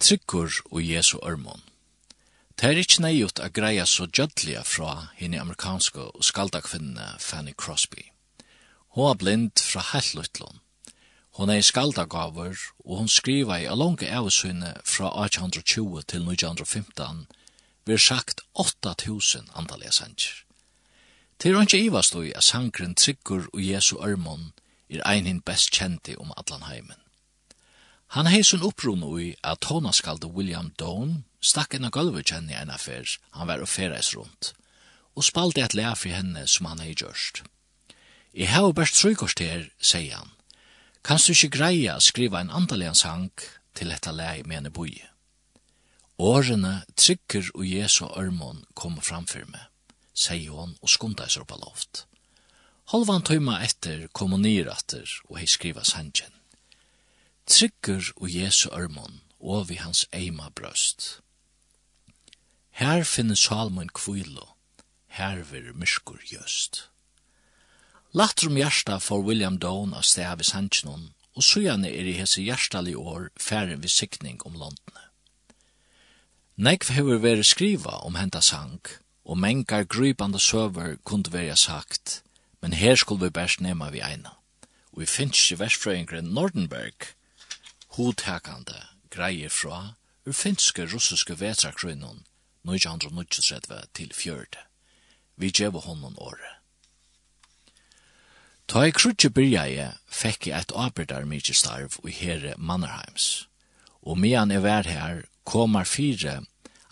tryggur og Jesu ørmon. Det er ikke nøyut å greia så gjødlige fra henne amerikanske skaldakvinnene Fanny Crosby. Hun er blind fra Hellutlund. Hon er skaldagaver, og hon skriva i alonge avsyne fra 1820 til 1915, vir sagt 8000 andalega sanger. Til hon ikke ivast og at sangren Tryggur og Jesu Ørmon er ein best kjenti om allan heimen. Han hei sin upprun ui at tonaskalde William Doan stakk enn a gulvet kjenni enn affær han var og fereis rundt, og spaldi et lea for henne som han hei gjørst. I hei best trøykost her, sier han, kanst du ikkje greia skriva en andalian sang til etta lei mene boi. Årene trykker og Jesu ørmon kom framfyr meg, sier hon og skunda seg på loft. Halvan tøyma etter kom hun nyratter og hei skriva sangen tryggur og Jesu ørmon og vi hans eima brøst. Her finner Salmon kvilo, her vir myskur just. Latter om for William Doan av sted av Sanchinon, og sujane er i hese hjertali år færre vi sikning om landene. Nekv hever veri skriva om henta sang, og mengar grypande søver kunde veri sagt, men her skulle vi bæst nema vi eina. Og vi finnst i versfrøyngren Nordenberg, godtakande greie fra ur finske russiske vetrakrunnen 1939 til 40. Vi djevo honom åre. Ta i krutje byrjaje fekk jeg et arbeidar mykje starv i herre Mannerheims. Og medan jeg var her, komar fire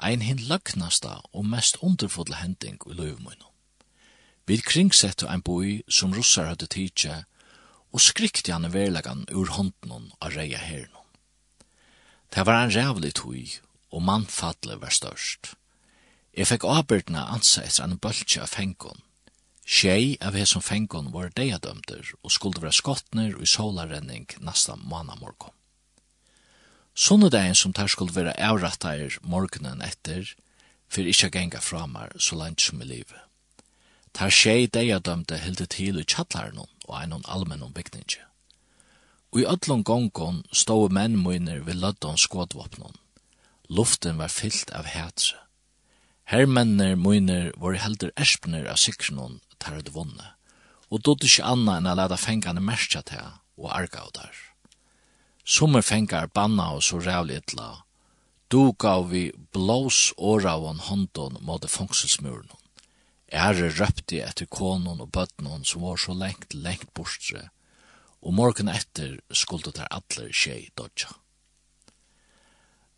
ein hin løgnasta og mest underfodle hending i løvmunnen. Vi kringsettu ein boi som russar hadde tidsje og skrikte han verlegan ur hånden av reia herren. Det var en rævlig tui, og mannfattelig var størst. Jeg fikk avbyrdna ansa etter en bøltje av fengon. Tjei av hesson fengon var deadømter og skulle være skottner og i solarenning nasta manamorgon. Sånne dagen som tar skulle være avrattar morgenen etter, for ikkje genga framar så langt som i livet. Tar tjei deadømte hilde til i tjallarnon, og einon allmennon bygningi. Og i öllum gongon stod menn munir við løddon skådvåpnon. Luften var fyllt av hætse. Hermennir munir var heldur erspnir av sikrnon tar ut vunne, og dod ikkje anna enn a leta fengane merskja til og arga av der. Sommer fengar banna og så rævlig etla, du gav vi blås åra av håndon mot fongsilsmuren. Ære røpte etter konon og bøtnon som var så lengt, lengt bortre, og morgen etter skulle der atler skje dodja.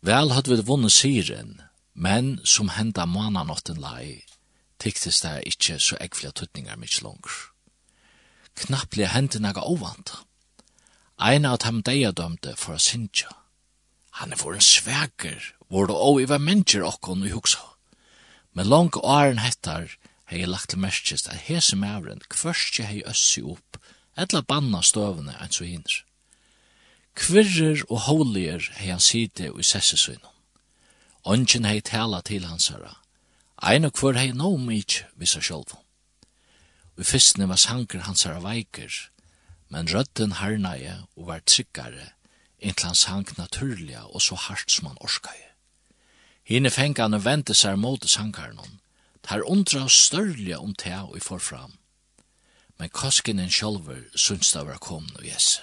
Vel hadde vi vunnet syren, men som henda mananotten lai, tyktes det ikkje så ekvile tuttningar mykje langer. Knapplig hendte naga ovanta. Ein av dem deia dømte for a sinja. Han er for en sveker, det og iver mennesker okkon i hugsa. Men langt åren hettar, hei lagt til merkist at hese mævren kvørstje hei øssi opp, etla banna støvene enn så hinner. Kvirrer og holier hei han side og i sessesynum. Ongen hei tala til hans herra. Ein og kvør hei no mykj vissa sjolv. Og fyrstne var sanker hans herra veiker, men rødden harnaie og var tryggare, inntil han sank naturliga og så hardt som han orskaie. Hine fengane vente seg mot sankaren Her undra størlige om te og i forfram. Men koskinen sjolver syns det var kom og jesse.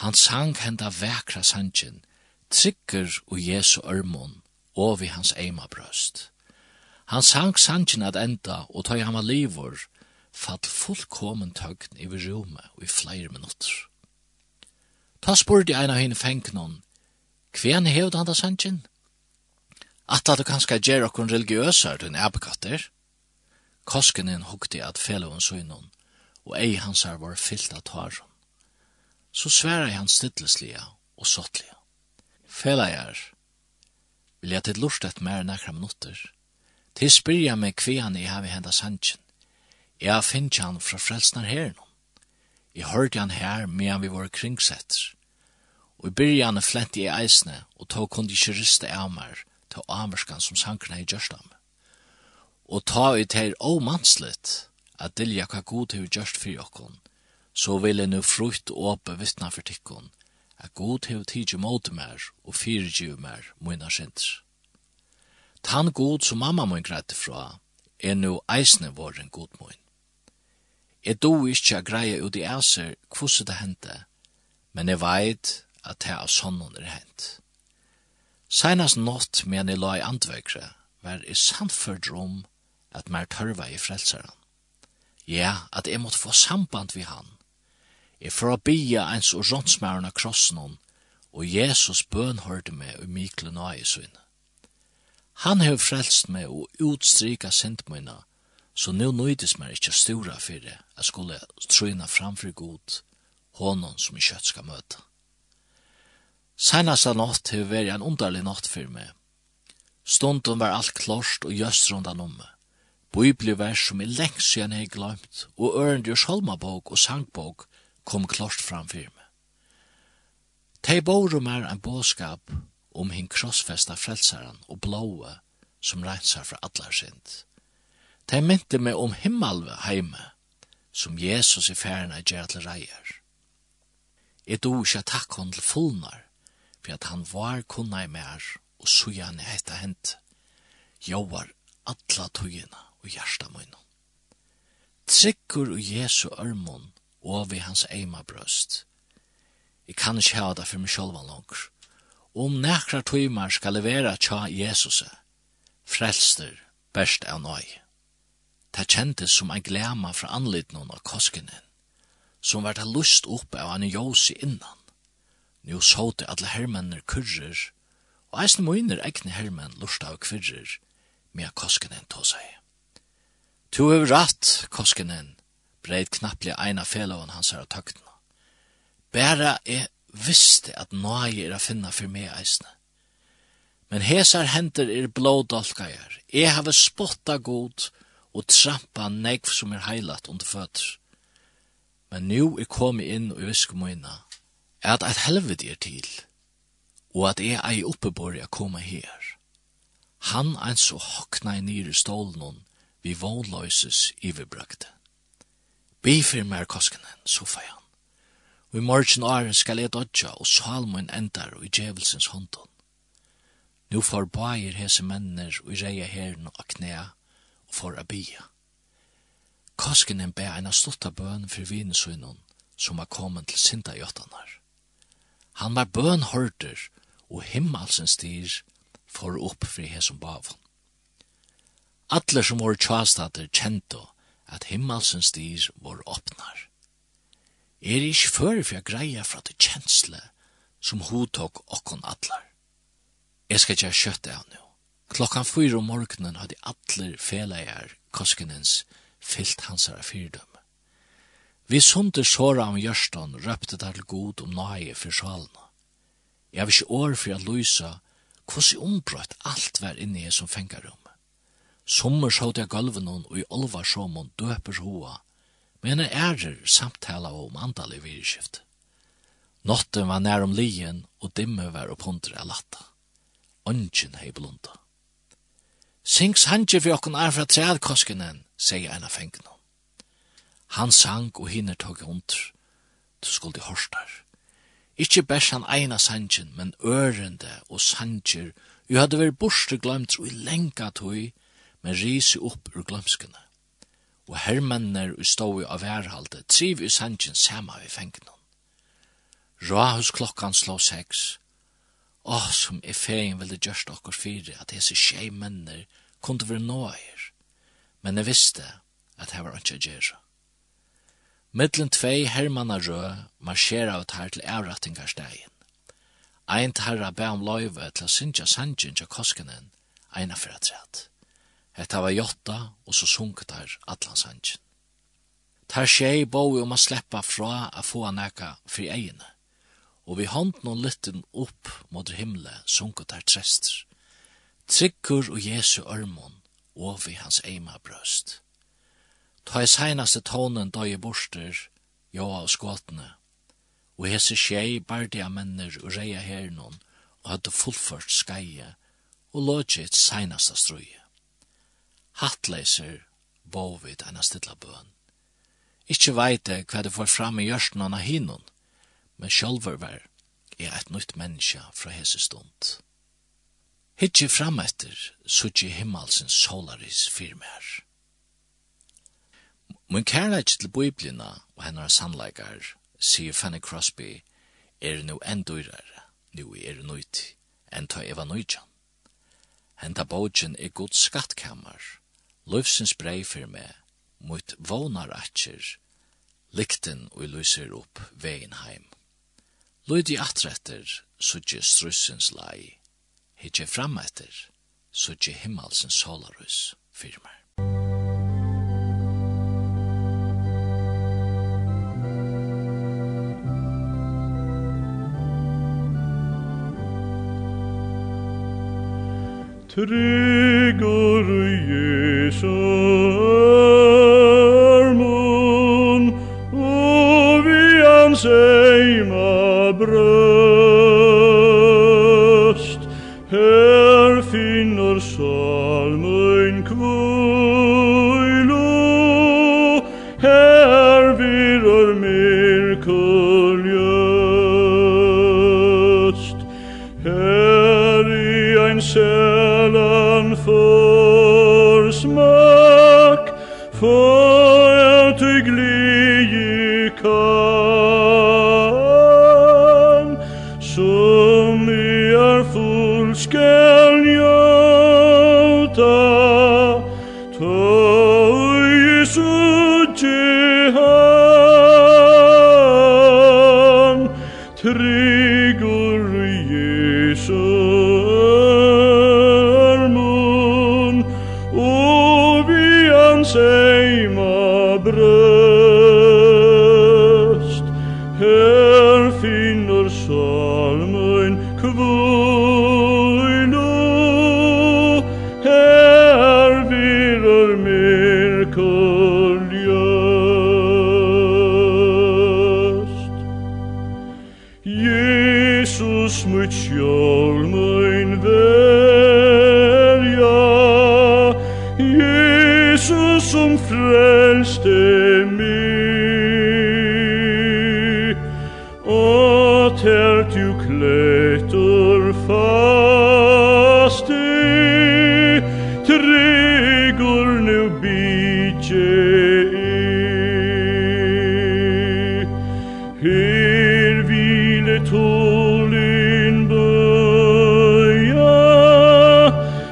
Han sang henda vekra sangen, trykker og jesu ørmon, og vi hans eima brøst. Han sang sangen at enda, og tøy han var livor, fatt fullkomen tøgn i rume og i flere minutter. Ta spurte ein av henne fengnon, hvem hevd han da sangen? At du kanska gjer okkon religiøsar du en ebbekatter. Koskenen hukte at fellowun søgnon, og ei hansar var fyllt av tarron. Så sværa han stilleslia og sottlia. Felajar, vil jeg til lort et mer nekra minutter. Til spyrja meg kvi han i hevi henda sanchen. Jeg finnk han fra frelsnar herren. Jeg hørte han her medan vi var kringsetter. Og i byrjan flent i eisne, og tog kundi ikke riste av meg, til amerskan som sankrna i gjørstam. Og ta ut her omanslet at dilja kva god hei gjørst fyrir okkon, så vil jeg nu frukt åpe vittna for tikkon, at god hei tidsi mot mer og fyrir mer moina sindr. Tan god som mamma moin greit fra, er nu eisne våren god moin. Jeg do ikkje a greia ut i æser kvose det hente, men jeg veit at det av sånnen er hent. Seinas nått men jeg la i andvøkre, var i samførd rom at mer tørva i frelseren. Ja, at jeg måtte få samband vi han. Jeg får bia ens og rånsmæren av krossen hon, og Jesus bøn hørte meg og Mikle nøye sin. Han har frelst meg og utstrika sintmøyna, så nå nøydes meg ikke stora for det, jeg skulle trøyna framfor god, hånden som i kjøtt skal møte. Senaste natt har vært en underlig natt for meg. Stunden var alt klart og gjøst rundt om meg. Biblivers som er lengst siden jeg glemt, og Ørendjørs holmabog og sangbok kom klart fram for meg. De bor om er en båskap om hinn krossfesta frelseren og blåe som reinsar fra allar sind. De mynte meg om himmelve heime, som Jesus i færen er til reier. Jeg dog ikke takk hon til fullnar, for at han var kunna i mer, og så gjerne hetta hent, jovar alla tøyina og hjärsta munnen. Tryggur og Jesu ørmon og vi hans eima brøst. Jeg kan ikke ha det for meg sjølva langer. Om nekra tøymar skal levera tja Jesus, frelster best av nøy. Det kjentes som ein glema fra anlitnån av koskenen, som vart lust opp av en jose innan Nu det alle hermennir kurrer, og eisne moiner egne hermenn lursta av kvirrer, mea koskenen tå seg. Tu hever ratt, koskenen, breit knappli eina felavan hans her av tøkna. Bæra er visste at nøye er a finna for meg eisne. Men hesar hender er blådolkajar. Jeg hava spotta god og trampa negv som er heilat under føtter. Men nu er komi inn og viskum og at eit helvete er til, og at jeg er oppebore å koma her. Han ein så hokna i nyre i stålen vi vånløses iverbrøkte. Bifir mer koskenen, så feir han. Og i morgen åren skal jeg dodja, og salmen endar og i djevelsens hånden. Nå får bajer hese menner og i reia herren og knæ, og får abia. Koskenen be eina av stutta bøn for vinesunnen, som har er kommet til sinda i. Han var bøn bønhørter, og himmelsen styr for opp fri hesum bavon. Atler som var tjastater kjento at himmelsen styr var åpnar. Er ikk før for jeg greia fra det kjensle som tok okkon atler. Jeg skal ikke kjøtte av nå. Klokkan fyra om morgenen hadde atler felegar koskenens fyllt hansara fyrdøm. Vi sunde såra om gjørston, røpte der til god om nøye for salene. Jeg har ikke år for å lyse hvordan ombrøtt alt var inne i som fengarum. Sommer sjåte jeg gulven og i olva sjåmon døper hoa, men jeg ærer samtala om andalig virskift. Notten var nær om lien, og dimme var oppundre av latta. Ongen hei blunda. Sings hanje for jokken er fra trædkoskenen, sier en av fengene. Han sang og hinner tog under. Du skulle horstar. Ikkje bæs han eina sangen, men ørende og sanger, jo hadde vært borste glemt og i lenga tog, men risi opp ur glemskene. Og hermenner og stå i av værhalde, triv i sangen sama vi fengnon. Rahus klokkan slå seks. Åh, som i feien ville gjørst okkur fyre, at hese tjei menner kunde være nåer. Men jeg visste at her var ikke gjerra. Mittlen tvei hermanna rø marsjera ut her til avrattingarstegin. Ein tarra bæ om loive til a sinja sanjin til koskenen, eina fyrir atræt. Hetta var jotta, og så sunket her allan sanjen. Tar sjei boi om a sleppa fra a få neka fri egene, og vi hånd noen lytten opp mot himle sunket her trester. Tryggur og Jesu ørmon, og vi hans eima brøst. Ta i seinaste tånen døg i borster, ja og skåtene. Og hese tjei bardia menner og reia hernon, og hadde fullført skeie, og lodget seinaste strøye. Hattleiser bovid enn stilla bøn. Ikkje veite hva det får fram i hjørsten av hinnon, men sjølver var er eit nytt menneske fra hese stund. Hittje fram etter, suttje himmelsens solaris firmer. Mun kærleik til Biblina og hennar sannleikar, sier Fanny Crosby, er nu enn dyrare, nu er nøyt, enn ta eva nøytjan. Henta bógin er god skattkammar, løvsins brei fyrir me, mot vånar atjer, likten og lyser opp vegin heim. Løydi atretter, sutje strussins lai, hitje fram etter, sutje himmelsens solarus firmer. Tryggur Jesu armun, og vi hans eima brød, kan Som i er full skal njóta. Tøy suttje han Tryggur Jesus brød som frelste mig. Og ter du klætter faste Tregur nu bidje i. Her hvile tålen bøya,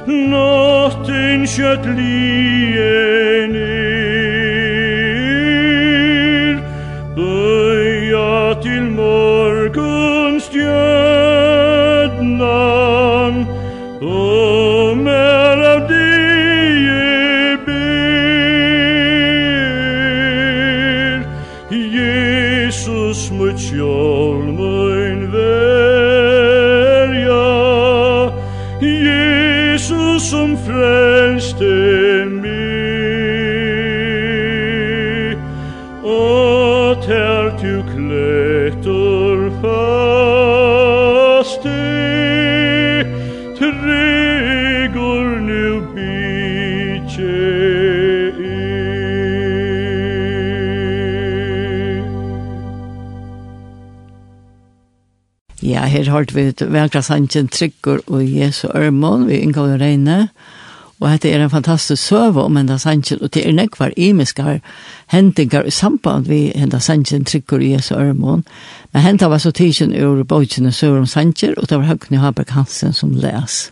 Natten kjøtt lie Jesus mot sjálmun verja. Jesus som frälste her har vi vekra sannsyn trykker og Jesu Ørmån vi inngår og regne, og dette er en fantastisk søve om henne sannsyn, og det er nekvar imiske hendinger i samband vi henne sannsyn trykker og Jesu Ørmån. men henta var så tidsen ur bøtjene søver om sannsyn, og det var Høgne Haberg Hansen som les.